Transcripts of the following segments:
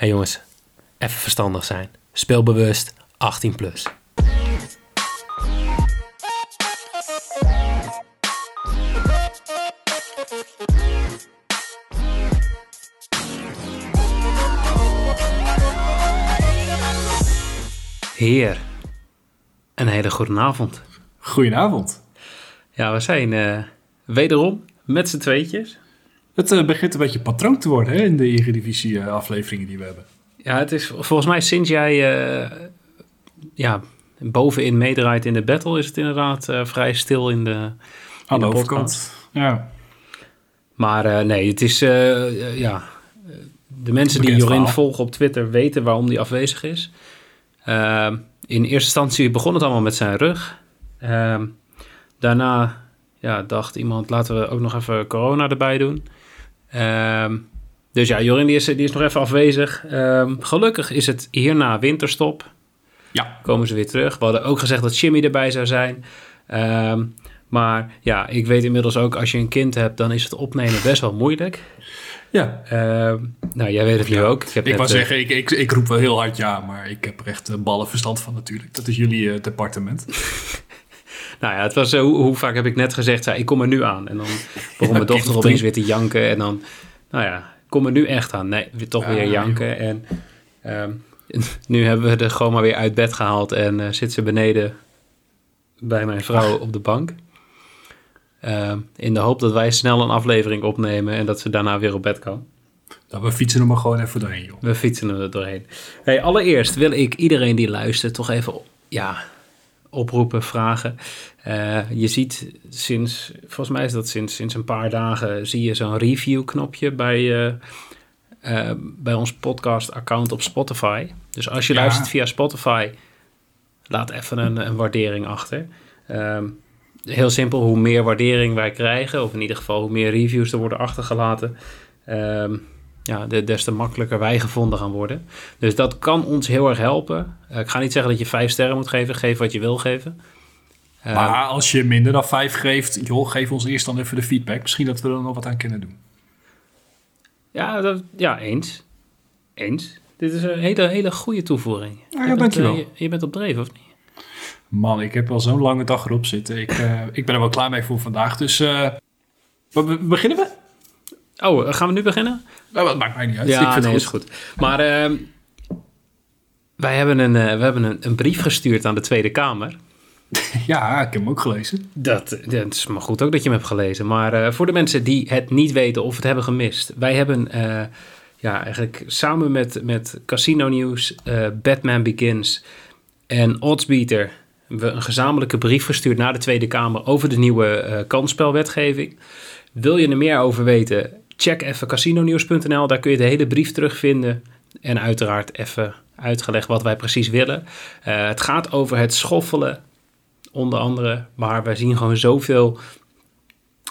hey jongens, even verstandig zijn. Speelbewust, 18 plus. Heer, een hele goede avond. Goedenavond. Ja, we zijn eh, wederom met z'n tweetjes. Het eh, begint een beetje patroon te worden hè, in de Eredivisie eh, afleveringen die we hebben. Ja, het is volgens mij sinds jij eh, ja, bovenin meedraait in de battle... is het inderdaad vrij stil in de, Aan de de overkant. Ja. Maar nee, het is... ja, de mensen die Jorin verhaal. volgen op Twitter weten waarom die afwezig is. Ehm, in eerste instantie begon het allemaal met zijn rug. Ehm, daarna ja, dacht iemand, laten we ook nog even corona erbij doen. Ehm, dus ja, Jorin die is, die is nog even afwezig. Ehm, gelukkig is het hierna winterstop. Ja. Komen ze weer terug. We hadden ook gezegd dat Jimmy erbij zou zijn. Ehm, maar ja, ik weet inmiddels ook, als je een kind hebt, dan is het opnemen best wel moeilijk. ja. Nou, jij weet het nu ook. heb Ik wou eh, zeggen, ik, ik, ik roep wel heel hard ja, maar ik heb er echt eh, ballen verstand van natuurlijk. Dat is jullie eh, departement. Nou ja, het was, eh, hoe, hoe vaak heb ik net gezegd, ik kom er nu aan. En dan begon mijn dochter opeens weer te janken. En dan, nou ja, ik kom er nu echt aan. Nee, weer toch weer janken. En ehm, nu hebben we er gewoon maar weer uit bed gehaald. En eh, zit ze beneden bij mijn vrouw op de bank. Ehm, in de hoop dat wij snel een aflevering opnemen en dat ze daarna weer op bed kan. Nou, we fietsen er maar gewoon even doorheen, joh. We fietsen er doorheen. Hey, allereerst wil ik iedereen die luistert toch even ja, oproepen, vragen. Eh, je ziet sinds, volgens mij is dat sinds, sinds een paar dagen, zie je zo'n review-knopje bij, eh, eh, bij ons podcast-account op Spotify. Dus als je Ja. luistert via Spotify, laat even een, een waardering achter. Ehm, heel simpel, hoe meer waardering wij krijgen, of in ieder geval hoe meer reviews er worden achtergelaten, ehm, ja, de, des te makkelijker wij gevonden gaan worden. Dus dat kan ons heel erg helpen. Eh, ik ga niet zeggen dat je vijf sterren moet geven, geef wat je wil geven. Eh, Maar als je minder dan vijf geeft, joh, geef ons eerst dan even de feedback. Misschien dat we er nog wat aan kunnen doen. ja, dat, ja, eens. Eens. Dit is een hele, hele goede toevoeging. Ja, Je bent, dankjewel. eh, je, je bent op dreef, of niet? Man, ik heb al zo'n lange dag erop zitten. Ik, eh, ik ben er wel klaar mee voor vandaag. Dus, eh, wat be- beginnen we? Oh, eh, gaan we nu beginnen? Nou, dat maakt mij niet uit. Ja, ik vind nee, het is goed. Maar ehm, wij hebben, een, eh, we hebben een, een brief gestuurd aan de Tweede Kamer. Ja, ik heb hem ook gelezen. Dat, dat is maar goed ook dat je hem hebt gelezen. Maar eh, voor de mensen die het niet weten of het hebben gemist. Wij hebben ja, eigenlijk samen met, met Casino News, eh, Batman Begins en Oddsbeater... we een gezamenlijke brief gestuurd naar de Tweede Kamer... over de nieuwe kansspelwetgeving. Wil je er meer over weten? Check even casinonews.nl. Daar kun je de hele brief terugvinden. En uiteraard even uitgelegd wat wij precies willen. Eh, het gaat over het schoffelen onder andere. Maar wij zien gewoon zoveel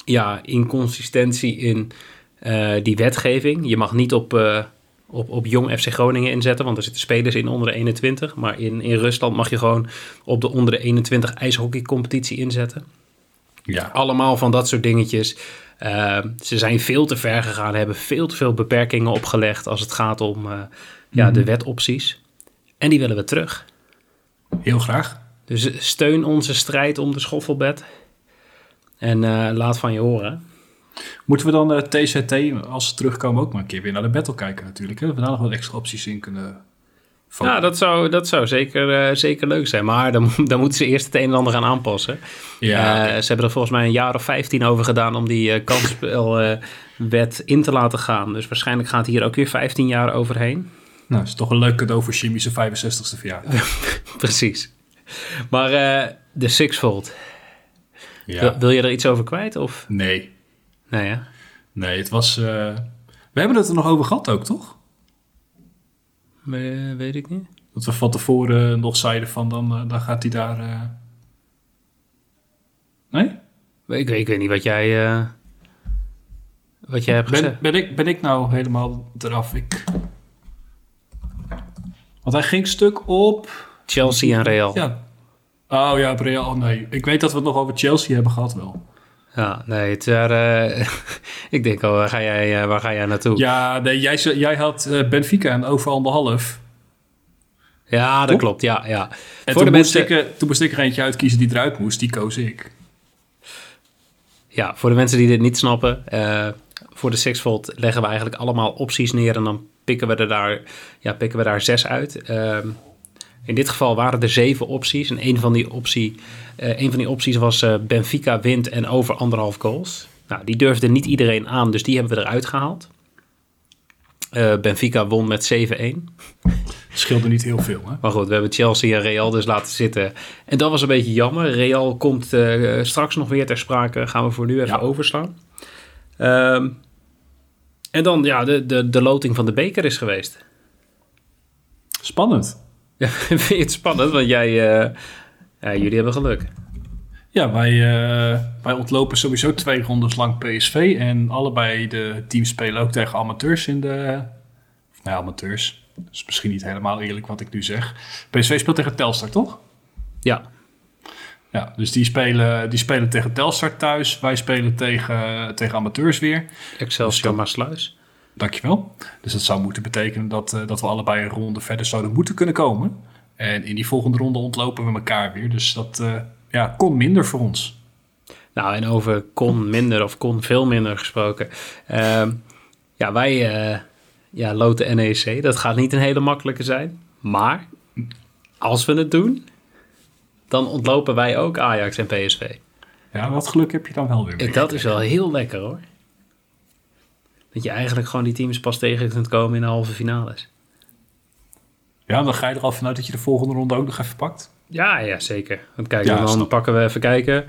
ja, inconsistentie in eh, die wetgeving. Je mag niet op, eh, op, op jong FC Groningen inzetten, want er zitten spelers in onder de 21. Maar in, in Rusland mag je gewoon op de onder de 21 ijshockeycompetitie inzetten. Ja. Allemaal van dat soort dingetjes. Eh, ze zijn veel te ver gegaan, hebben veel te veel beperkingen opgelegd als het gaat om eh, ja, de wetopties. En die willen we terug. Heel graag. Dus steun onze strijd om de schoffelbed. En eh, laat van je horen. Moeten we dan de TZT, als ze terugkomen, ook maar een keer weer naar de battle kijken natuurlijk. Hè? Dat we daar nog wat extra opties in kunnen vangen. Ja, dat zou, dat zou zeker, eh, zeker leuk zijn. Maar dan, dan moeten ze eerst het een en ander gaan aanpassen. Ja, Eh, Ze hebben er volgens mij een jaar of 15 over gedaan om die eh kansspelwet in te laten gaan. Dus waarschijnlijk gaat hier ook weer 15 jaar overheen. nou, is toch een leuk cadeau voor Jimmy's 65ste verjaardag. Precies. Maar de Sixfold. Ja. Wil, wil je er iets over kwijt? Of? Nee. Nee, ja. Nee, het was... We hebben het er nog over gehad ook, toch? Weet ik niet. Dat we van tevoren nog zeiden van dan, eh, dan gaat hij daar... eh, Nee? Ik, weet- ik weet niet wat jij, eh, wat jij hebt Ben, gezegd. ben, ik, ben ik nou helemaal eraf? Ik... Want hij ging stuk op... Chelsea en Real. Ja. Oh ja, Real. Nee. Ik weet dat we het nog over Chelsea hebben gehad wel. Ja, nee, het waren, ik denk al, waar ga jij, eh, waar ga jij naartoe? Ja, nee, jij, jij had eh, Benfica en over anderhalf. Ja, dat klopt, ja. ja. En Voor toen, de moest mensen, ik, eh, toen moest ik er eentje uitkiezen die eruit moest. Die koos ik. ja, voor de mensen die dit niet snappen, eh, voor de Sixfold leggen we eigenlijk allemaal opties neer en dan pikken we er daar, ja, pikken we daar zes uit. Ehm, in dit geval waren er zeven opties en een van die, optie, eh, een van die opties was eh, Benfica wint en over anderhalf goals. Nou, die durfde niet iedereen aan, dus die hebben we eruit gehaald. Eh, Benfica won met 7-1. Scheelde niet heel veel, hè? Maar goed, we hebben Chelsea en Real dus laten zitten. En dat was een beetje jammer. Real komt straks nog weer ter sprake. Gaan we voor nu even Ja. overslaan. Ehm, en dan, ja, de, de, de loting van de beker is geweest. Spannend. Ja, vind je het spannend? Want jij, eh, ja, jullie hebben geluk. Ja, wij, eh, wij ontlopen sowieso twee rondes lang PSV. En allebei de teams spelen ook tegen amateurs in de... Of nou ja, amateurs. Dat is misschien niet helemaal eerlijk wat ik nu zeg. PSV speelt tegen Telstar, toch? Ja, Ja, dus die spelen, die spelen tegen Telstar thuis. Wij spelen tegen, tegen amateurs weer. Excelsior dat- Maasluis. Dankjewel. Dus dat zou moeten betekenen dat, eh, dat we allebei een ronde verder zouden moeten kunnen komen. En in die volgende ronde ontlopen we elkaar weer. Dus dat eh, ja, kon minder voor ons. Nou, en over kon minder of kon veel minder gesproken. Ehm, ja, wij eh, ja, loten NEC. Dat gaat niet een hele makkelijke zijn. Maar als we het doen, dan ontlopen wij ook Ajax en PSV. Ja, wat geluk heb je dan wel weer mee. Dat is wel heel lekker hoor. Dat je eigenlijk gewoon die teams pas tegen kunt komen in de halve finales. Ja, dan ga je er al vanuit dat je de volgende ronde ook nog even pakt. Ja, ja zeker. Want kijk, Ja, dan snap. pakken we even kijken.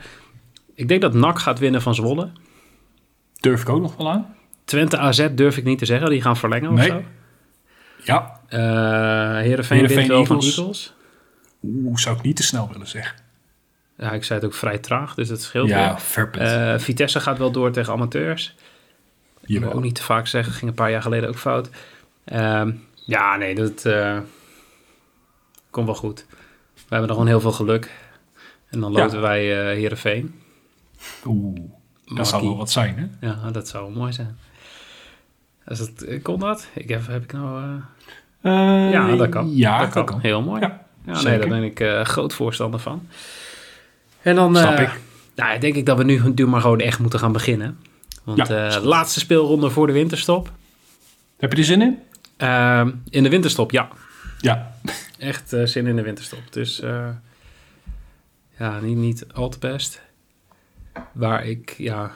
Ik denk dat NAC gaat winnen van Zwolle. Durf ik ook nog wel aan. Twente AZ durf ik niet te zeggen. Die gaan verlengen of Nee. zo. Ja, Eh Heerenveen, Heerenveen, wint wel van Eagles. Oeh, zou ik niet te snel willen zeggen. Ja, ik zei het ook vrij traag, dus dat scheelt Ja, weer. Eh, Vitesse gaat wel door tegen amateurs. Dat wil Jawel. ook niet te vaak zeggen. Ging een paar jaar geleden ook fout. Ehm, ja, nee, dat eh, komt wel goed. We hebben er gewoon heel veel geluk. En dan Ja. loten wij eh Heerenveen. Oeh, dat zou wel wat zijn, hè? Ja, dat zou mooi zijn. Als het, eh, kon dat? Ik heb, heb ik nou... ja, dat kan. Ja, dat kan. Heel mooi. Ja, Ja, nee, daar ben ik groot voorstander van. En dan Snap ik. Nou, denk ik dat we nu, nu maar gewoon echt moeten gaan beginnen. Want Ja, eh laatste speelronde voor de winterstop. Heb je er zin in? Ehm, in de winterstop, ja. Ja. Echt eh, zin in de winterstop. Dus eh, ja, niet, niet al te best. Waar ik, ja,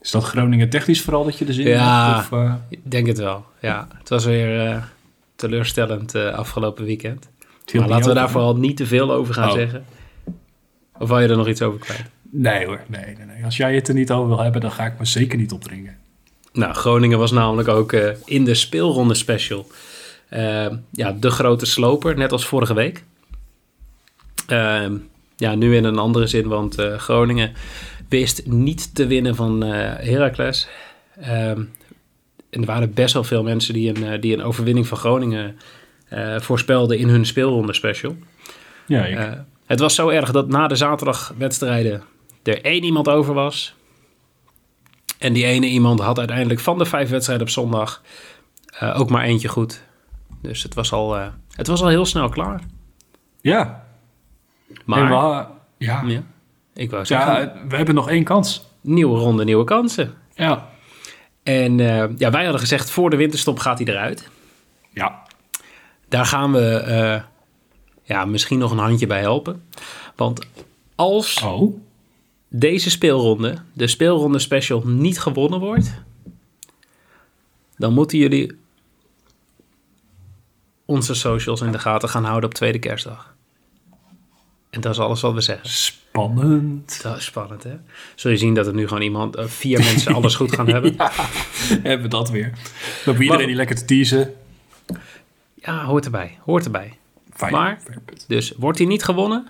Is dat Groningen technisch vooral dat je er zin in Ja. hebt? Of, eh, ik denk het wel. Ja, het was weer eh, teleurstellend eh, afgelopen weekend. Maar laten we daar vooral niet te veel over gaan Oh. zeggen. Of wil je er nog iets over kwijt? Nee hoor, nee, nee, nee. Als jij het er niet over wil hebben, dan ga ik me zeker niet opdringen. Nou, Groningen was namelijk ook eh, in de speelronde special. eh, ja, de grote sloper, net als vorige week. Ehm, ja, nu in een andere zin, want eh, Groningen wist niet te winnen van eh Heracles. Ehm, en er waren best wel veel mensen die een, die een overwinning van Groningen eh, voorspelden in hun speelronde special. Ja, ik. Het was zo erg dat na de zaterdagwedstrijden er één iemand over was. En die ene iemand had uiteindelijk van de vijf wedstrijden op zondag eh, ook maar eentje goed. Dus het was al, eh, het was al heel snel klaar. ja. Maar, En we, ja. ja, ik wou zeggen, ja, we hebben nog één kans. nieuwe ronde, nieuwe kansen. Ja. En eh, ja, wij hadden gezegd, voor de winterstop gaat hij eruit. Ja. Daar gaan we ja, misschien nog een handje bij helpen. Want als Oh. Deze speelronde, de speelronde special, niet gewonnen wordt, dan moeten jullie onze socials in de gaten gaan houden op tweede kerstdag. En dat is alles wat we zeggen. Spannend. Dat is spannend, hè? Zul je zien dat er nu gewoon iemand, eh, vier mensen alles goed gaan hebben? Ja, hebben we dat weer. Lopen iedereen die lekker te teasen. Ja, hoort erbij. Hoort erbij. Fijn. Maar-. Dus wordt hij niet gewonnen,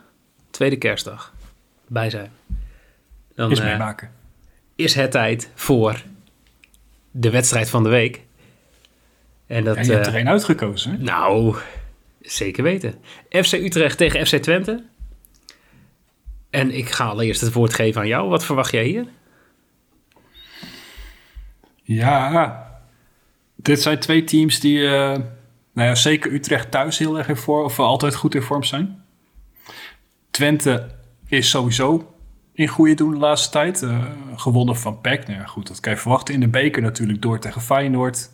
tweede kerstdag. Bij zijn. Dan Is eh, meemaken. is het tijd voor de wedstrijd van de week. En dat, Ja, je hebt eh, er één uitgekozen, hè? nou, zeker weten. FC Utrecht tegen FC Twente. En ik ga allereerst het woord geven aan jou. Wat verwacht jij hier? Ja, dit zijn twee teams die, uh, nou ja, zeker Utrecht thuis heel erg in vorm, of altijd goed in vorm zijn. Twente is sowieso in goede doen de laatste tijd. Uh, gewonnen van PEC. Nou ja, goed, dat kan je verwachten. In de beker natuurlijk door tegen Feyenoord.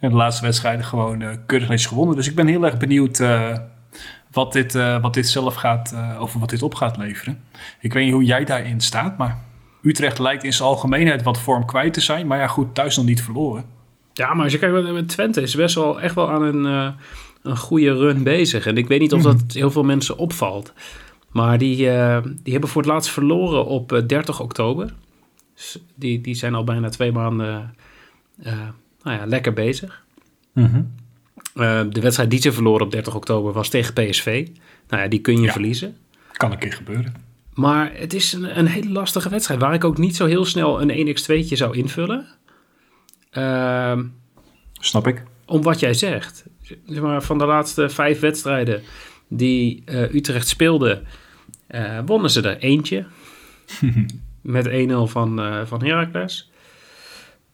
En de laatste wedstrijden gewoon uh, keurig netjes gewonnen. Dus ik ben heel erg benieuwd wat, dit, wat dit zelf gaat, of wat dit op gaat leveren. Ik weet niet hoe jij daarin staat, maar Utrecht lijkt in zijn algemeenheid wat vorm kwijt te zijn. Maar ja, goed, thuis nog niet verloren. Ja, maar als je kijkt met Twente is best wel echt wel aan een, een goede run bezig. En ik weet niet of dat mhm. heel veel mensen opvalt. Maar die, uh, die hebben voor het laatst verloren op 30 eh, oktober. Dus die, die zijn al bijna twee maanden nou ja, lekker bezig. Mhm. de wedstrijd die ze verloren op 30 oktober was tegen PSV. Nou ja, die kun je ja, verliezen. Kan een keer gebeuren. Maar het is een, een, hele lastige wedstrijd waar ik ook niet zo heel snel een 1x2'tje zou invullen. Uh, Snap ik. Om wat jij zegt. Zeg maar, van de laatste vijf wedstrijden die uh, Utrecht speelde, uh, wonnen ze er eentje. met 1-0 van, uh, van Heracles.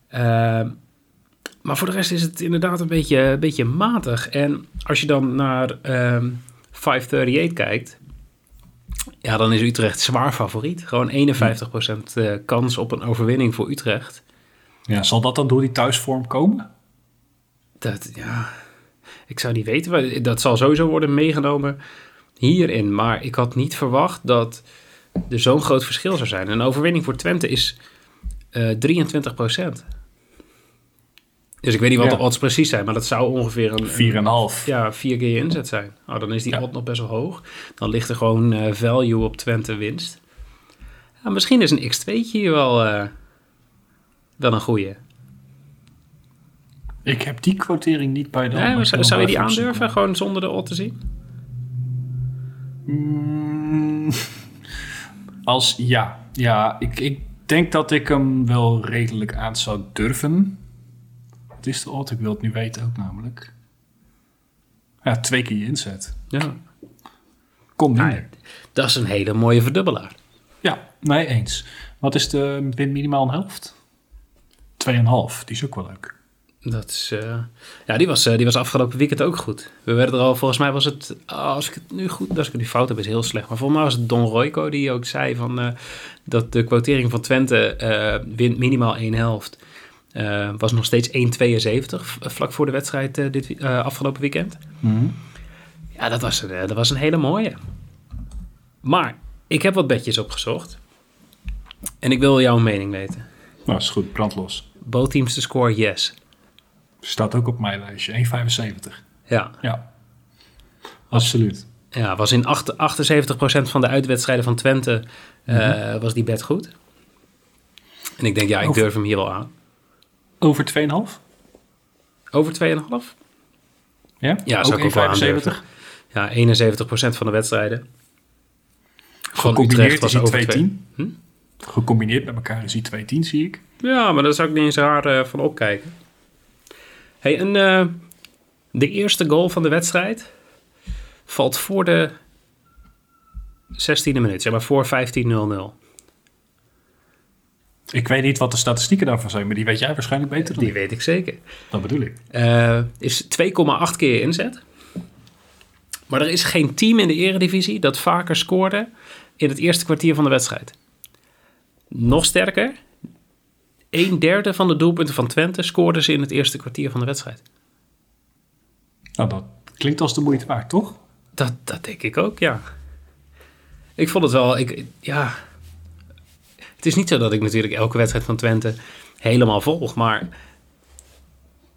Ehm, maar voor de rest is het inderdaad een beetje, een beetje matig. En als je dan naar 538 kijkt, ja, dan is Utrecht zwaar favoriet. Gewoon 51% kans op een overwinning voor Utrecht. Ja, zal dat dan door die thuisvorm komen? Dat, ja, ik zou niet weten. Dat zal sowieso worden meegenomen hierin. Maar ik had niet verwacht dat er zo'n groot verschil zou zijn. Een overwinning voor Twente is uh, eh, 23% Dus ik weet niet wat de odds precies zijn, maar dat zou ongeveer een... 4,5. Ja, vier keer je inzet zijn. Oh, dan is die ja. odd nog best wel hoog. Dan ligt er gewoon uh, value op Twente winst. Ja, misschien is een x2'tje hier wel... Uh, wel een goede. Ik heb die quotering niet bij de nee, zou, zou je die aandurven, gewoon zonder de odd te zien? Mm, als ja. Ja, ik, ik denk dat ik hem wel redelijk aan zou durven. Wat is de odd? Ik wil het nu weten ook namelijk. Ja, twee keer je inzet. Ja. Komt niet Dat is een hele mooie verdubbelaar. Ja, nee eens. Wat is de win minimaal een helft? 2,5, die is ook wel leuk. Dat is, uh, ja, die was, uh, die was afgelopen weekend ook goed. We werden er al, volgens mij was het, als ik het nu goed, als ik het nu fout heb, is heel slecht. Maar volgens mij was het Don Royco die ook zei van, uh, dat de quotering van Twente wint minimaal één helft. was nog steeds 1,72 vlak voor de wedstrijd dit afgelopen weekend. Mm -hmm. Ja, dat was, dat was een hele mooie. Maar ik heb wat bedjes opgezocht. En ik wil jouw mening weten. Nou, is goed, brandlos. Both teams to score, yes. Staat ook op mijn lijstje, 1,75. Ja. Ja, absoluut. Ja, was in 8, 78% van de uitwedstrijden van Twente mm -hmm. was die bed goed. En ik denk, ja, ik Over, durf hem hier wel aan. Over 2,5? Over 2,5? Ja, ja zou ik ook wel aandurven. Ja, 71% van de wedstrijden. Van Utrecht was over 2 team. Hm? Gecombineerd met elkaar is die 2-10, zie ik. Ja, maar daar zou ik niet eens raar uh, van opkijken. Hey, en uh, de eerste goal van de wedstrijd valt voor de 16e minuut, zeg maar voor 15-0-0. Ik weet niet wat de statistieken daarvan zijn, maar die weet jij waarschijnlijk beter dan Die weet ik zeker. Dat bedoel ik. Uh, is 2,8 keer inzet. Maar er is geen team in de eredivisie dat vaker scoorde in het eerste kwartier van de wedstrijd. Nog sterker, een derde van de doelpunten van Twente scoorden ze in het eerste kwartier van de wedstrijd. Nou, dat klinkt als de moeite waard, toch? Dat, dat denk ik ook, ja. Ik vond het wel, ik, ja. Het is niet zo dat ik natuurlijk elke wedstrijd van Twente helemaal volg, maar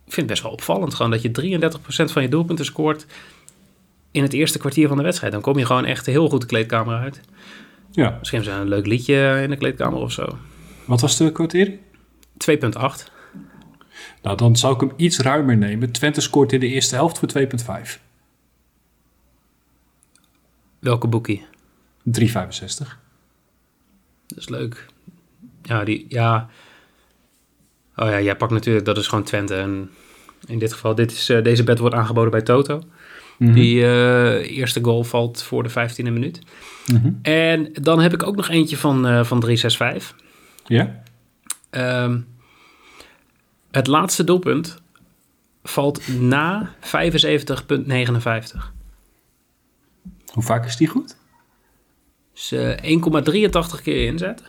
ik vind het best wel opvallend gewoon dat je 33% van je doelpunten scoort in het eerste kwartier van de wedstrijd. Dan kom je gewoon echt heel goed de kleedkamer uit. Ja. Misschien ze een leuk liedje in de kleedkamer of zo. Wat was de quotering? 2,8. Nou, dan zou ik hem iets ruimer nemen. Twente scoort in de eerste helft voor 2,5. Welke boekie? 3,65. Dat is leuk. Ja, die, ja. Oh ja, jij pakt natuurlijk, dat is gewoon Twente. En in dit geval, dit is, uh, deze bed wordt aangeboden bij Toto. Mhm. Die eh, eerste goal valt voor de 15e minuut. Mhm. En dan heb ik ook nog eentje van, eh van 365. Ja? Ehm, het laatste doelpunt valt na 75,59. Hoe vaak is die goed? Dus eh, 1,83 keer inzet.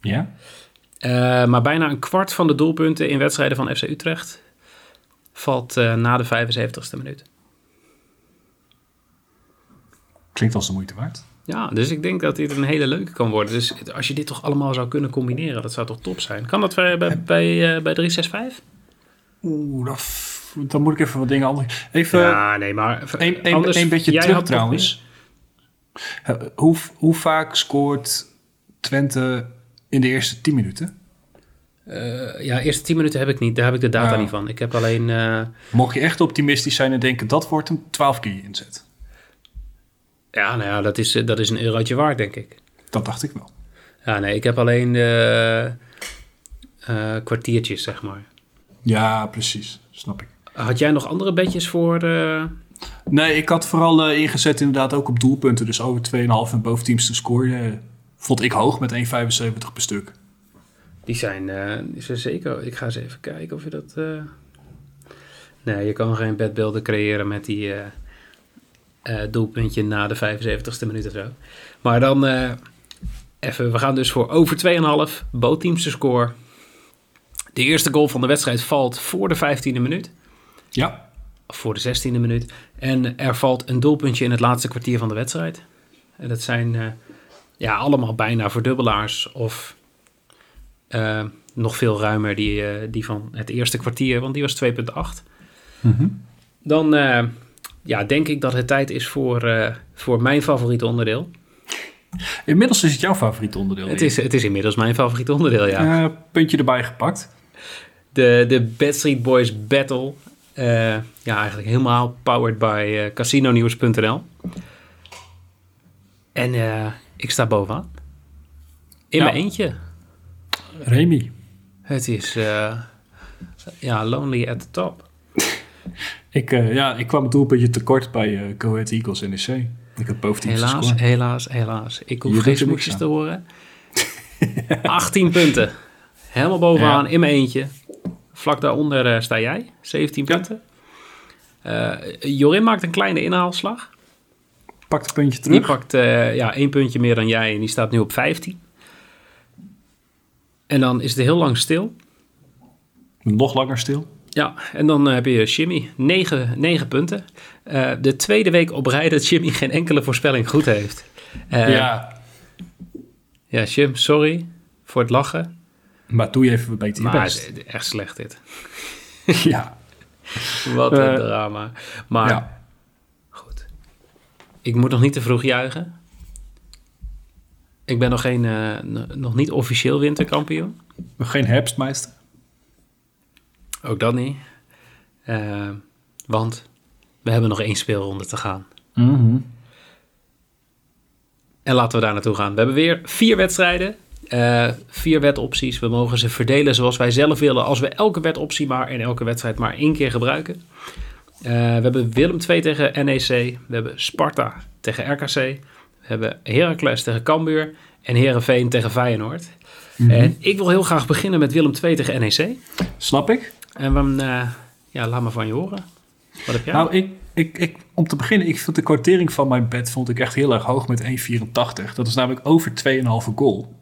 Ja? Eh, maar bijna een kwart van de doelpunten in wedstrijden van FC Utrecht valt eh, na de 75ste minuut. Klinkt als de moeite waard. Ja, dus ik denk dat dit een hele leuke kan worden. Dus als je dit toch allemaal zou kunnen combineren, dat zou toch top zijn. Kan dat bij, bij, bij, eh, bij 365? Oeh, dat dan moet ik even wat dingen anders... Even ja, nee, maar... een, een, anders- een beetje terug trouwens. Eh, Hoe, hoe vaak scoort Twente in de eerste 10 minuten? eh, ja, eerste 10 minuten heb ik niet. Daar heb ik de data Ja. niet van. Ik heb alleen... eh, Mocht je echt optimistisch zijn en denken dat wordt een 12 keer inzet. Ja, nou ja, dat is, eh, dat is een eurotje waard, denk ik. Dat dacht ik wel. Ja, nee, ik heb alleen de eh, kwartiertjes, zeg maar. Ja, precies. Snap ik. Had jij nog andere bedjes voor... Nee, ik had vooral eh, ingezet inderdaad ook op doelpunten. Dus over 2,5 en boventeams te scoren. vond ik hoog met 1,75 per stuk. Die zijn, die zijn zeker. Ik ga eens even kijken of je dat. Nee, je kan geen bedbeelden creëren met die eh, doelpuntje na de 75ste minuut of zo. Maar dan eh, even, we gaan dus voor over 2,5 bootteamse score. De eerste goal van de wedstrijd valt voor de 15e minuut. Ja, Of voor de 16e minuut. En er valt een doelpuntje in het laatste kwartier van de wedstrijd. En dat zijn eh, ja, allemaal bijna verdubbelaars. Of nog veel ruimer die, die van het eerste kwartier, want die was 2,8. Dan eh, ja, denk ik dat het tijd is voor, eh, voor mijn favoriete onderdeel. inmiddels is het jouw favoriete onderdeel. Het is, het is inmiddels mijn favoriete onderdeel, ja. Eh, puntje erbij gepakt. De, de Bad Street Boys Battle. Eh, ja, eigenlijk helemaal powered by eh casinonews.nl. En ik sta bovenaan. In Ja. mijn eentje. Remy. Het is ja, lonely at the top. Ik, eh, ja, ik kwam het doelpuntje tekort bij eh Go Ahead Eagles NEC. Ik heb boventeams Helaas, helaas, helaas. Ik hoef Je geen smoesjes te horen. 18 punten. Helemaal bovenaan Ja. in mijn eentje. Vlak daaronder eh, sta jij. 17 Ja. punten. Jorin maakt een kleine inhaalslag. Pak het puntje Die terug. pakt eh, ja, één puntje meer dan jij en die staat nu op 15. En dan is het heel lang stil. Nog langer stil. Ja, en dan eh, heb je Jimmy. 9, 9 punten. Eh, de tweede week op rij dat Jimmy geen enkele voorspelling goed heeft. Eh, ja, ja, Jim, sorry voor het lachen. maar doe je even beter je Maar best. het- echt slecht dit. ja. Wat een drama. Maar ja. goed. Ik moet nog niet te vroeg juichen. Ik ben nog, geen, nog niet officieel winterkampioen. Geen herfstmeister. Ook dat niet. Eh, want we hebben nog één speelronde te gaan. En laten we daar naartoe gaan. We hebben weer vier wedstrijden. eh, vier wedopties. We mogen ze verdelen zoals wij zelf willen. Als we elke wedoptie maar in elke wedstrijd maar één keer gebruiken. Eh, we hebben Willem 2 tegen NEC. We hebben Sparta tegen RKC. We hebben Heracles tegen Cambuur. En Herenveen tegen Feyenoord. En ik wil heel graag beginnen met Willem 2 tegen NEC. Snap ik. En dan, eh, ja, laat maar van je horen. Wat heb jij? Nou, ik, ik, ik, om te beginnen, ik vond de kwartering van mijn bed vond ik echt heel erg hoog met 1,84. Dat is namelijk over 2,5 goal.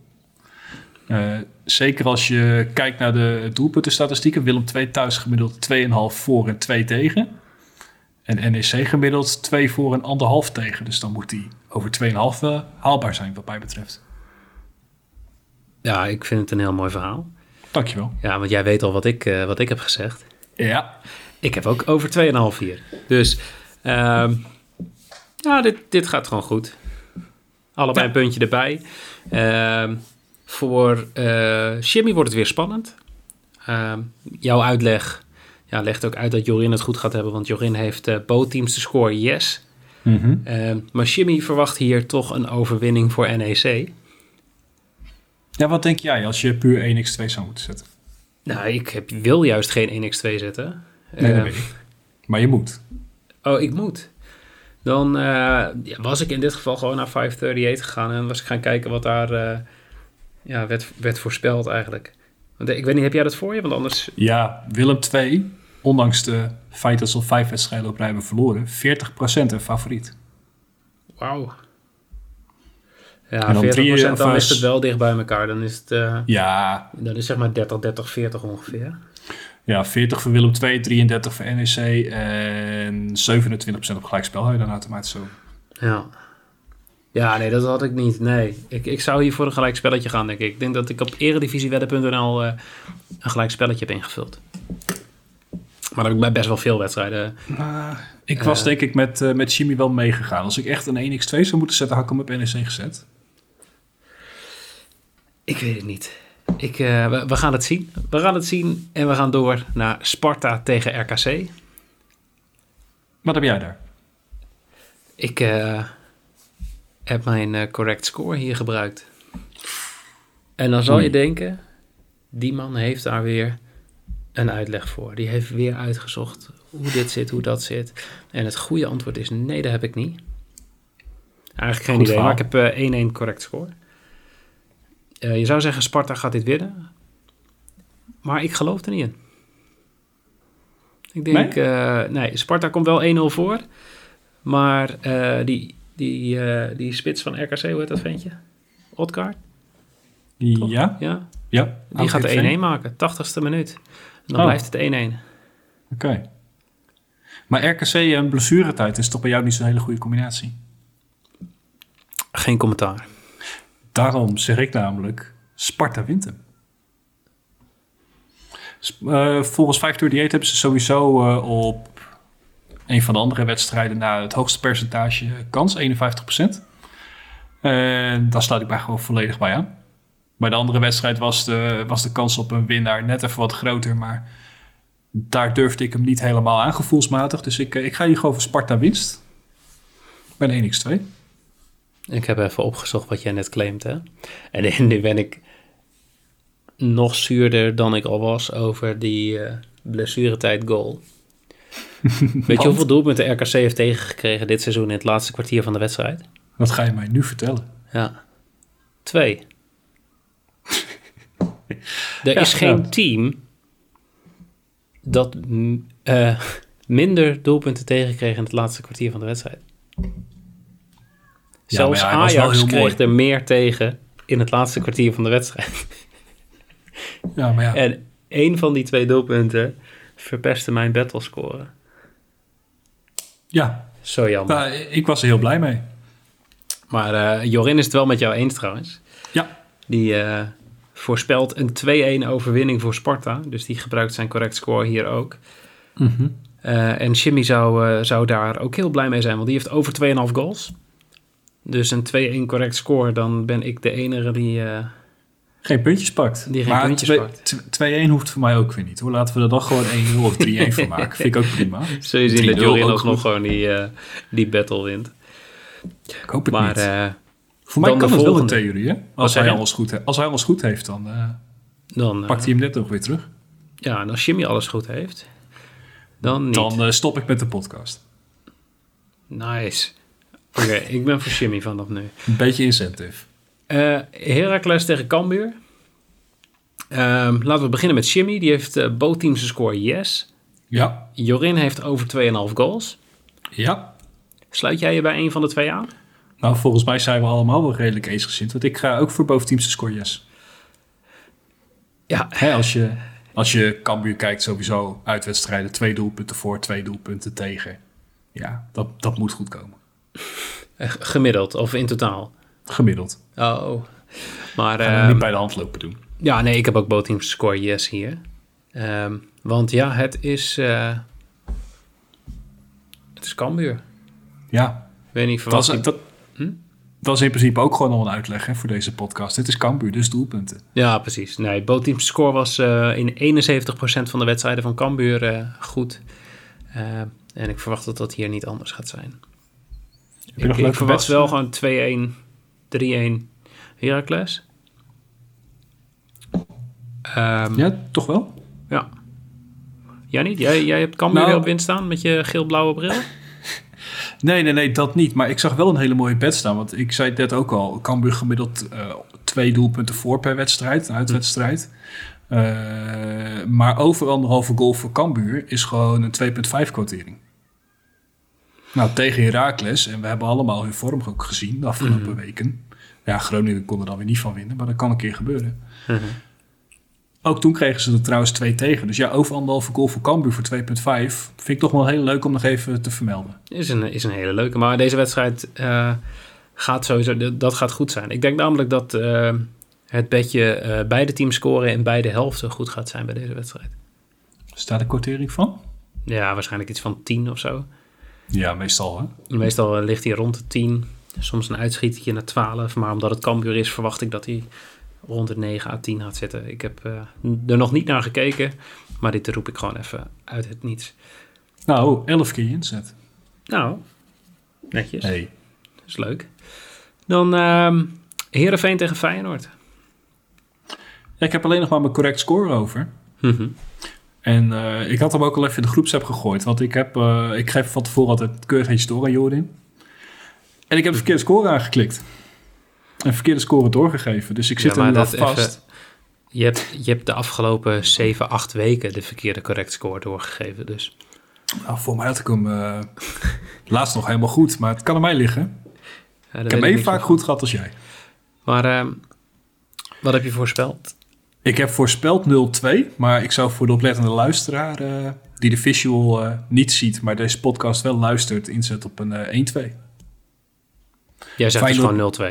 Eh, zeker als je kijkt naar de doelpuntenstatistieken. Willem 2 thuis gemiddeld 2,5 voor en 2 tegen. En NEC gemiddeld 2 voor en 1,5 tegen. Dus dan moet die over 2,5 eh, haalbaar zijn wat mij betreft. Ja, ik vind het een heel mooi verhaal. Dankjewel. Ja, want jij weet al wat ik, eh, wat ik heb gezegd. Ja, Ik heb ook over 2,5 hier. Dus ehm, ja, dit, dit gaat gewoon goed. Allebei een puntje erbij. Ehm, voor eh Jimmy wordt het weer spannend. Ehm, jouw uitleg ja, legt ook uit dat Jorin het goed gaat hebben. Want Jorin heeft eh bootteams te score, yes. Ehm, maar Jimmy verwacht hier toch een overwinning voor NEC. Ja wat denk jij als je puur 1x2 zou moeten zetten? Nou, ik heb, wil juist geen 1x2 zetten. Nee, dat weet ik. Maar je moet. Oh, ik moet. Dan ja, was ik in dit geval gewoon naar 538 gegaan en was ik gaan kijken wat daar eh, ja, werd, werd voorspeld eigenlijk. Want ik weet niet, heb jij dat voor je? Want anders... Ja, Willem 2, ondanks de feit dat ze al vijf wedstrijden op rij hebben verloren, 40% een favoriet. Wauw. Ja, En dan 40% drie, dan is het wel dicht bij elkaar. Dan is het, eh, Ja, dan is zeg maar 30, 30, 40 ongeveer. ja 40 voor Willem 2, 33 voor NEC en 27% op gelijkspel. Hou je dan automatisch zo. Ja. Ja, nee, dat had ik niet. Nee, ik, ik zou hier voor een gelijk spelletje gaan, denk ik. Ik denk dat ik op eredivisiewedden.nl eh een gelijk spelletje heb ingevuld. Maar dan heb ik bij best wel veel wedstrijden. Nou, ik was Eh. denk ik met, eh, met Jimmy wel meegegaan. Als ik echt een 1x2 zou moeten zetten, had ik hem op NEC gezet. Ik weet het niet. Ik, eh, we, we gaan het zien. We gaan het zien en we gaan door naar Sparta tegen RKC. Wat heb jij daar? Ik eh, heb mijn eh, correct score hier gebruikt. En dan zal je denken, die man heeft daar weer een uitleg voor. Die heeft weer uitgezocht hoe dit zit, hoe dat zit. En het goede antwoord is nee, dat heb ik niet. Eigenlijk geen Goed idee, maar ik heb eh, 1-1 correct score. Eh, je zou zeggen, Sparta gaat dit winnen. Maar ik geloof er niet in. Ik denk, nee, nee Sparta komt wel 1-0 voor. Maar eh, die, die, eh, die spits van RKC, hoe heet dat ventje? Otkaart? Toch? Ja? Ja, Ja. die gaat de 1-1 maken. 80ste minuut. En dan Oh. blijft het 1-1. Oké. Maar RKC en blessuretijd is toch bij jou niet zo'n hele goede combinatie? Geen commentaar. Daarom zeg ik namelijk, Sparta wint hem. Eh, volgens 538 hebben ze sowieso eh, op een van de andere wedstrijden na het hoogste percentage kans, 51%. En daar sluit ik mij gewoon volledig bij aan. Bij de andere wedstrijd was de, was de kans op een winnaar net even wat groter, maar daar durfde ik hem niet helemaal aan gevoelsmatig. Dus ik, eh, ik ga hier gewoon voor Sparta winst. Bij de 1x2. Ik heb even opgezocht wat jij net claimt, hè. En nu ben ik nog zuurder dan ik al was over die eh blessuretijd goal. Weet je hoeveel doelpunten RKC heeft tegengekregen dit seizoen in het laatste kwartier van de wedstrijd? Wat ga je mij nu vertellen? Ja. Twee. er Ja, is geen ja. team dat eh, minder doelpunten tegenkreeg in het laatste kwartier van de wedstrijd. Zelfs ja, Ajax kreeg er meer tegen in het laatste kwartier van de wedstrijd. Ja, maar ja. En één van die twee doelpunten verpestte mijn battlescore. Ja, Zo jammer. nou, ik was er heel blij mee. Maar eh, Jorin is het wel met jou eens trouwens. Ja, Die eh, voorspelt een 2-1 overwinning voor Sparta. Dus die gebruikt zijn correct score hier ook. Eh, en Jimmy zou, zou daar ook heel blij mee zijn, want die heeft over 2,5 goals. Dus een 2-1 correct score, dan ben ik de enige die... eh, geen puntjes pakt. Die geen maar puntjes twee- pakt. tw- 2-1 hoeft voor mij ook weer niet. Hoor. Laten we er dan gewoon 1-0 of 3-1 van maken. Vind ik ook prima. zul je zien dat 3-0 Jorin ook goed. gewoon die, eh, die battle wint. Ik hoop het Maar niet. eh, voor mij dan kan de het wel in theorie. Hè? Als, hij alles goed he- als hij alles goed heeft, dan eh, dan, pakt hij hem net nog weer terug. ja, en als Jimmy alles goed heeft, dan niet. Dan stop ik met de podcast. Nice. Oké, ik ben voor Jimmy vanaf nu. Een beetje incentive. Eh Heracles tegen Cambuur. Ehm, laten we beginnen met Jimmy. Die heeft uh, teams een score yes. Ja, Jorin heeft over 2,5 goals. ja. Sluit jij je bij een van de twee aan? Nou, volgens mij zijn we allemaal wel redelijk eensgezind. Want ik ga ook voor boven teams de score yes. Ja, Hè, als, je, als je Cambuur kijkt, sowieso uitwedstrijden. Twee doelpunten voor, twee doelpunten tegen. Ja, dat, dat moet goed komen. Gemiddeld of in totaal. Gemiddeld. Oh. Maar Gaan we ehm, niet bij de hand lopen doen. ja, nee, ik heb ook both teams score yes hier. Ehm, want ja, het is... eh, het is Cambuur. Ja, Ik weet niet, dat verwacht is, ik- dat, Hm? dat is in principe ook gewoon al een uitleg hè, voor deze podcast. Dit is Cambuur, dus doelpunten. Ja, precies. Nee, both teams score was eh, in 71% van de wedstrijden van Cambuur eh, goed. Eh, en ik verwacht dat dat hier niet anders gaat zijn. Je Ik, nog ik verwacht wel gewoon 2-1, 3-1 Heracles. Ehm, ja. Ja, toch wel? Jij niet? Jij, jij hebt Cambuur Nou- weer op winst staan met je geel-blauwe bril? Nee, nee, nee, dat niet. Maar ik zag wel een hele mooie bed staan. Want ik zei net ook al. Cambuur gemiddeld uh, twee doelpunten voor per wedstrijd. Een uitwedstrijd. Uh, maar over anderhalve goal voor Cambuur is gewoon een 2,5 quotering. Nou, tegen Heracles. En we hebben allemaal hun vorm ook gezien de afgelopen mm. weken. Ja, Groningen kon er dan weer niet van winnen. Maar dat kan een keer gebeuren. Mm -hmm. Ook toen kregen ze er trouwens twee tegen. Dus ja, over anderhalve goal voor Cambuur voor 2,5. Vind ik toch wel heel leuk om nog even te vermelden. Is een, is een hele leuke. Maar deze wedstrijd uh, gaat sowieso... Dat gaat goed zijn. Ik denk namelijk dat uh, het bedje uh, beide teams scoren in beide helften goed gaat zijn bij deze wedstrijd. Staat de quotering van? Ja, waarschijnlijk iets van 10 of zo. Ja, meestal hè? Meestal ligt hij rond de 10. Soms een uitschietertje naar 12. Maar omdat het Cambuur is, verwacht ik dat hij rond de 9 à 10 gaat zitten. Ik heb uh, er nog niet naar gekeken, maar dit roep ik gewoon even uit het niets. Nou, 11 keer inzet. Nou, netjes. Hey. Dat is leuk. Dan uh, Heerenveen tegen Feyenoord. Ja, ik heb alleen nog maar mijn correct score over. Mm -hmm. En uh, ik had hem ook al even in de groepsapp gegooid. Want ik, heb, uh, ik geef van tevoren altijd keurig geen score Jordan. En ik heb de verkeerde score aangeklikt een verkeerde score doorgegeven. Dus ik zit ja, er nu vast. Even, je, hebt, je hebt de afgelopen 7, 8 weken de verkeerde correct score doorgegeven. Dus. Nou, voor mij had ik hem uh, laatst nog helemaal goed, maar het kan aan mij liggen. Ja, ik heb hem even vaak goed gehad als jij. Maar uh, wat heb je voorspeld? Ik heb voorspeld 0-2, maar ik zou voor de oplettende luisteraar uh, die de visual uh, niet ziet, maar deze podcast wel luistert, inzet op een 1-2. Jij zegt dus gewoon 0-2.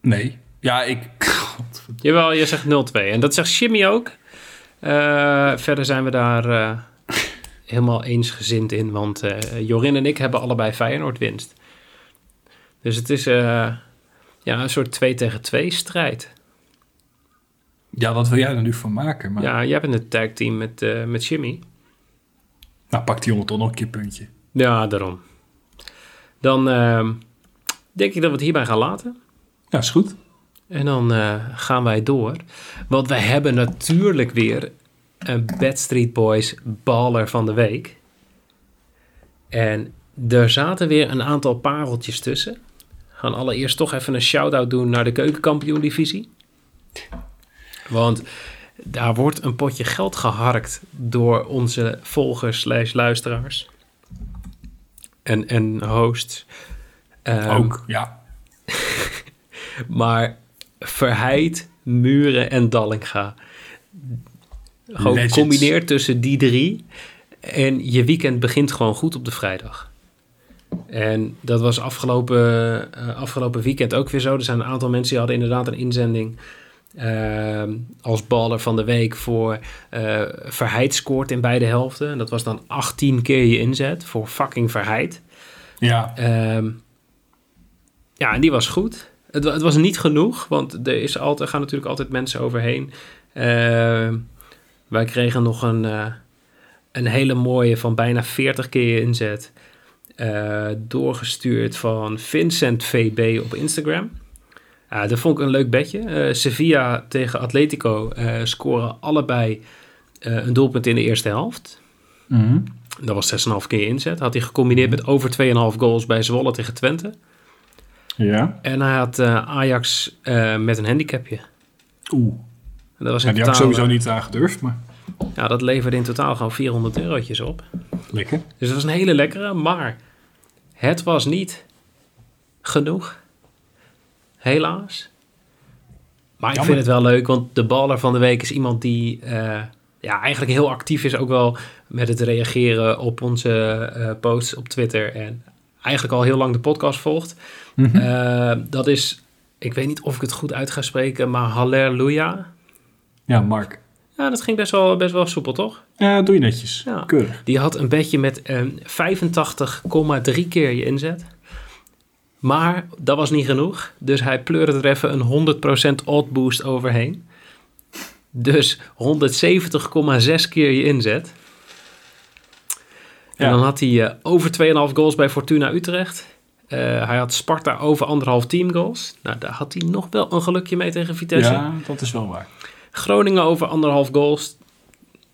Nee. Ja, ik... Jawel, je zegt 0-2. En dat zegt Jimmy ook. Verder zijn we daar helemaal eensgezind in. Want Jorin en ik hebben allebei Feyenoord winst. Dus het is ja, een soort 2 tegen 2 strijd. Ja, wat wil jij er nu van maken? Maar... Ja, jij bent het tag team met, met Jimmy. Nou, pak die jongen toch nog een keer puntje. Ja, daarom. Dan ehm, denk ik dat we het hierbij gaan laten. Ja, is goed. En dan uh, gaan wij door. Want wij hebben natuurlijk weer een Bad Street Boys baller van de week. En er zaten weer een aantal pareltjes tussen. We gaan allereerst toch even een shout-out doen naar de keukenkampioen-divisie. Want daar wordt een potje geld geharkt door onze volgers slash luisteraars. En, en hosts. Um, Ook, ja. Maar Verheid, Muren en Dallinga. Gewoon gecombineerd tussen die drie. En je weekend begint gewoon goed op de vrijdag. En dat was afgelopen, uh, afgelopen weekend ook weer zo. Er zijn een aantal mensen die hadden inderdaad een inzending uh, als baller van de week voor uh, Verheid scoort in beide helften. En dat was dan 18 keer je inzet voor fucking Verheid. Ja. Uh, ja, en die was goed. Het, het, was niet genoeg, want er, is altijd, gaan natuurlijk altijd mensen overheen. Uh, wij kregen nog een, uh, een hele mooie van bijna 40 keer inzet. Uh, doorgestuurd van Vincent VB op Instagram. Dat vond ik een leuk bedje. Sevilla tegen Atletico scoren allebei een doelpunt in de eerste helft. Mm -hmm. Dat was 6,5 keer inzet. Had hij gecombineerd -hmm. met over 2,5 goals bij Zwolle tegen Twente. Ja. En hij had uh, Ajax uh, met een handicapje. Oeh. En dat was in ja, die totaal, had ik sowieso niet aangedurfd, maar... Ja, dat leverde in totaal gewoon 400 eurotjes op. Lekker. Dus dat was een hele lekkere, maar het was niet genoeg. Helaas. Maar ik vind het wel leuk, want de baller van de week is iemand die uh, ja, eigenlijk heel actief is. Ook wel met het reageren op onze uh, posts op Twitter. En eigenlijk al heel lang de podcast volgt. Mm -hmm. uh, dat is, ik weet niet of ik het goed uit ga spreken, maar Halleluja. Ja, Mark. Ja, dat ging best wel, best wel soepel, toch? Ja, doe je netjes. Ja. Keurig. Die had een bedje met um, 85,3 keer je inzet. Maar dat was niet genoeg. Dus hij pleurde er even een 100% odd boost overheen. Dus 170,6 keer je inzet. En ja. dan had hij uh, over 2,5 goals bij Fortuna Utrecht. Uh, hij had Sparta over anderhalf teamgoals. Nou, daar had hij nog wel een gelukje mee tegen Vitesse. Ja, dat is wel waar. Groningen over anderhalf goals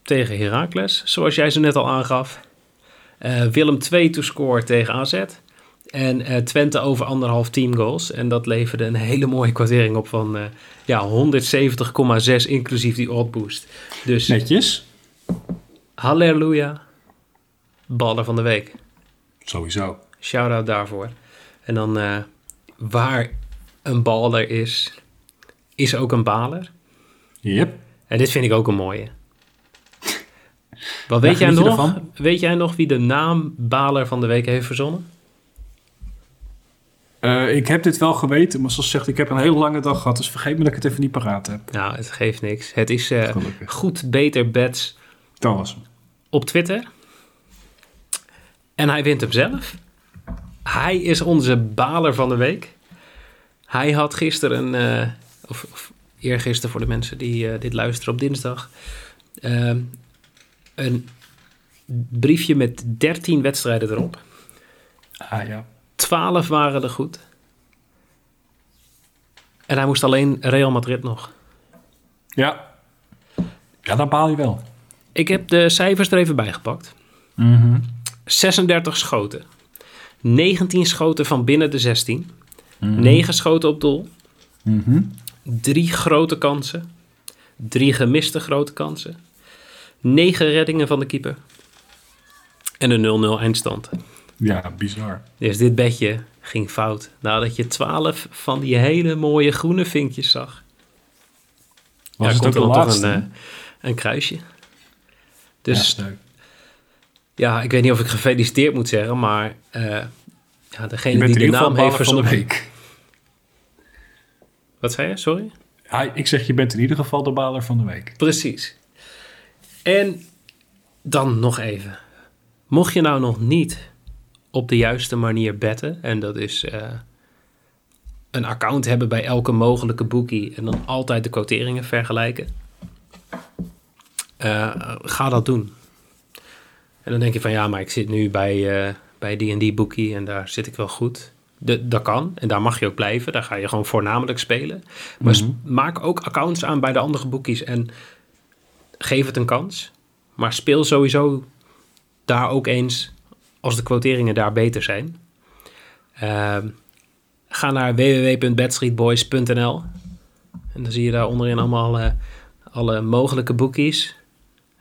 tegen Heracles, zoals jij ze net al aangaf. Uh, Willem 2 to score tegen AZ. En eh, Twente over anderhalf teamgoals. En dat leverde een hele mooie kwartering op van eh, ja, 170,6 inclusief die oddboost. Dus Netjes. halleluja, baller van de week. Sowieso. Shout-out daarvoor. En dan eh, waar een baller is, is ook een baler. Yep. En dit vind ik ook een mooie. Wat weet, Ja, jij nog, ervan? weet jij nog wie de naam baler van de week heeft verzonnen? Eh, ik heb dit wel geweten, maar zoals gezegd, ik heb een hele lange dag gehad, dus vergeet me dat ik het even niet paraat heb. Nou, het geeft niks. Het is eh, goed beter bets Dat was hem. op Twitter. En hij wint hem zelf. Hij is onze baler van de week. Hij had gisteren, eh, of, of eergisteren voor de mensen die dit luisteren op dinsdag, een briefje met 13 wedstrijden erop. Ah ja. 12 waren er goed. En hij moest alleen Real Madrid nog. Ja. Ja, daar baal je wel. Ik heb de cijfers er even bij gepakt. Mhm. 36 schoten. 19 schoten van binnen de 16. 9 schoten op doel. Mhm. 3 grote kansen. 3 gemiste grote kansen. 9 reddingen van de keeper. En een 0-0 eindstand. Ja, bizar. Dus dit bedje ging fout. Nadat je 12 van die hele mooie groene vinkjes zag. Was ja, het komt ook dan toch een, eh, een kruisje. ja, Dus sterk. ja, ik weet niet of ik gefeliciteerd moet zeggen, maar eh, ja, degene die de naam heeft van de week. Wat zei je? Sorry? Ja, ik zeg, je bent in ieder geval de baler van de week. Precies. En dan nog even. Mocht je nou nog niet op de juiste manier betten, en dat is eh, een account hebben bij elke mogelijke bookie en dan altijd de quoteringen vergelijken, eh, ga dat doen. En dan denk je van ja, maar ik zit nu bij, eh, bij die en die bookie en daar zit ik wel goed. De, dat kan en daar mag je ook blijven. Daar ga je gewoon voornamelijk spelen. Maar s- maak ook accounts aan bij de andere bookies en geef het een kans. Maar speel sowieso daar ook eens als de quoteringen daar beter zijn. Ehm, ga naar www.bedstreetboys.nl en dan zie je daar onderin allemaal eh, alle mogelijke bookies.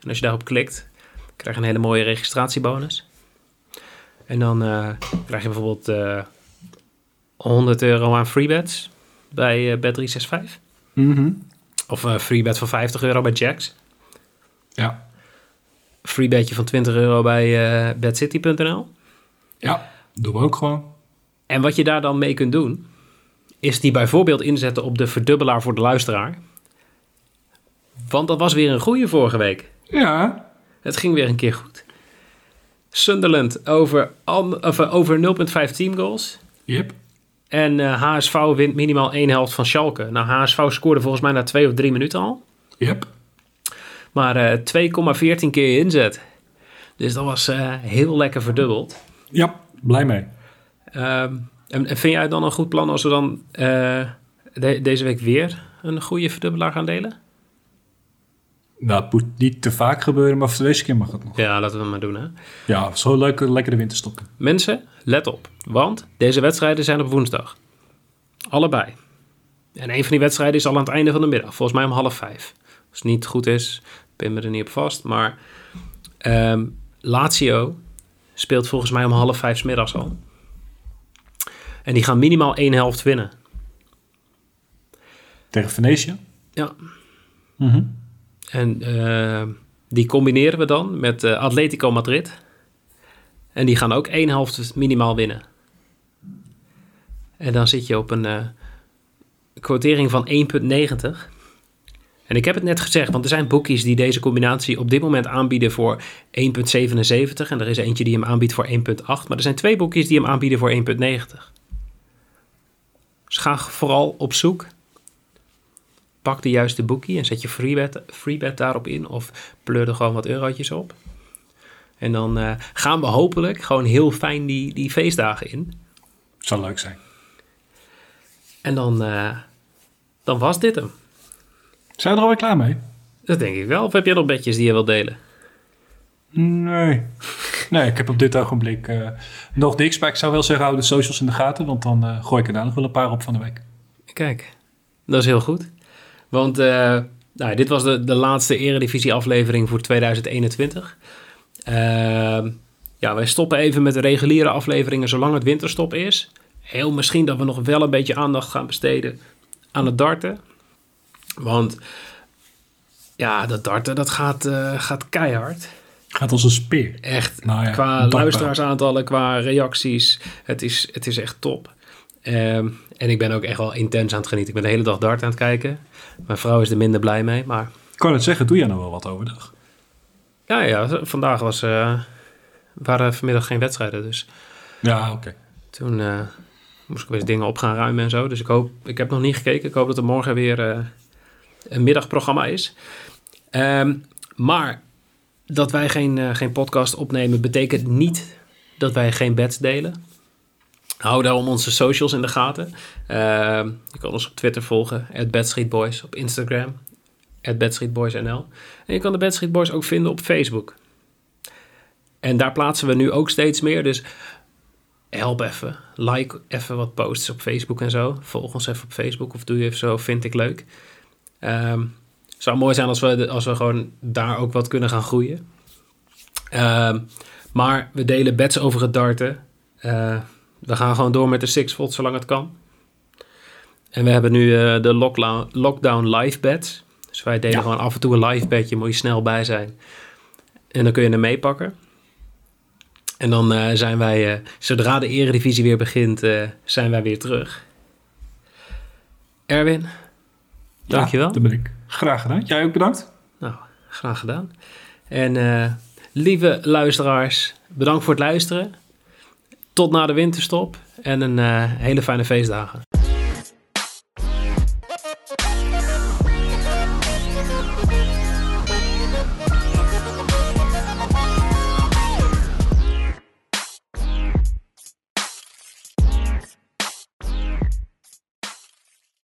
En als je daarop klikt, krijg je een hele mooie registratiebonus. En dan eh, krijg je bijvoorbeeld eh 100 euro aan freebets bij eh Bet365. Mhm. Of een freebet van 50 euro bij Jacks. Ja. Freebetje van 20 euro bij eh bedcity.nl. Ja, doen we ook gewoon. En wat je daar dan mee kunt doen, is die bijvoorbeeld inzetten op de verdubbelaar voor de luisteraar. Want dat was weer een goede vorige week. Ja. Het ging weer een keer goed. Sunderland over, of, eh, over 0,5 teamgoals. Yep. En eh, HSV wint minimaal één helft van Schalke. Nou, HSV scoorde volgens mij na twee of drie minuten al. Yep. Maar eh 2,14 keer inzet. Dus dat was eh, heel lekker verdubbeld. Ja, blij mee. Ehm, en, en vind jij het dan een goed plan als we dan eh, de- deze week weer een goede verdubbelaar gaan delen? Nou, het moet niet te vaak gebeuren, maar voor deze keer mag het nog. Ja, laten we het maar doen. Hè? Ja, zo leuk, lekker de winterstoppen. Mensen, let op. Want deze wedstrijden zijn op woensdag. Allebei. En een van die wedstrijden is al aan het einde van de middag. Volgens mij om half vijf. Als het niet goed is, pin me er niet op vast. Maar ehm, Lazio speelt volgens mij om half vijf 's middags al. En die gaan minimaal één helft winnen. Tegen Venetië. Ja. Mhm. En eh, die combineren we dan met eh, Atletico Madrid. En die gaan ook één helft minimaal winnen. En dan zit je op een eh quotering van 1,90. En ik heb het net gezegd, want er zijn boekies die deze combinatie op dit moment aanbieden voor 1,77. En er is eentje die hem aanbiedt voor 1,8. Maar er zijn twee boekies die hem aanbieden voor 1,90. Dus ga vooral op zoek pak de juiste boekie en zet je freebet, freebet daarop in. Of pleur er gewoon wat eurotjes op. En dan eh, gaan we hopelijk gewoon heel fijn die, die feestdagen in. Zou leuk zijn. En dan, eh, dan was dit hem. Zijn we er alweer klaar mee? Dat denk ik wel. Of heb jij nog bedjes die je wilt delen? Nee. Nee, ik heb op dit ogenblik uh, nog niks. Maar ik zou wel zeggen, hou de socials in de gaten. Want dan uh, gooi ik er daar nog wel een paar op van de week. Kijk, dat is heel goed. Want uh, nou, dit was de, de laatste Eredivisie aflevering voor 2021. Ehm, ja, wij stoppen even met de reguliere afleveringen zolang het winterstop is. Heel misschien dat we nog wel een beetje aandacht gaan besteden aan het darten. Want ja, dat darten dat gaat, uh, gaat keihard. Gaat als een speer. Echt. Nou ja, qua luisteraarsaantallen, qua reacties. Het is, het is echt top. Um, en ik ben ook echt wel intens aan het genieten. Ik ben de hele dag dart aan het kijken. Mijn vrouw is er minder blij mee, maar... Ik kan het zeggen, doe jij nou wel wat overdag? Ja, ja. Vandaag was... Uh, waren vanmiddag geen wedstrijden, dus... Ja, oké. Toen uh, moest ik weer dingen op gaan ruimen en zo. Dus ik hoop... Ik heb nog niet gekeken. Ik hoop dat er morgen weer een middagprogramma is. Um, maar dat wij geen, geen podcast opnemen... betekent niet dat wij geen bets delen. Hou daarom onze socials in de gaten. Uh, je kan ons op Twitter volgen, @bedstreetboys, op Instagram, @bedstreetboysnl. En je kan de Bad Boys ook vinden op Facebook. En daar plaatsen we nu ook steeds meer, dus help even. Like even wat posts op Facebook en zo. Volg ons even op Facebook of doe je even zo, vind ik leuk. Um, het zou mooi zijn als we, als we gewoon daar ook wat kunnen gaan groeien. Um, maar we delen bets over het darten. Uh, we gaan gewoon door met de six volt zolang het kan. En we hebben nu uh, de lockdown, lockdown live beds. Dus wij delen gewoon af en toe een live bedje, moet je snel bij zijn. En dan kun je hem meepakken. En dan uh, zijn wij, uh, zodra de eredivisie weer begint, zijn wij weer terug. Erwin, dankjewel. Ja, dat ben ik. Graag gedaan. Jij ook bedankt. Nou, graag gedaan. En lieve luisteraars, bedankt voor het luisteren. Tot na de winterstop en een uh, hele fijne feestdagen.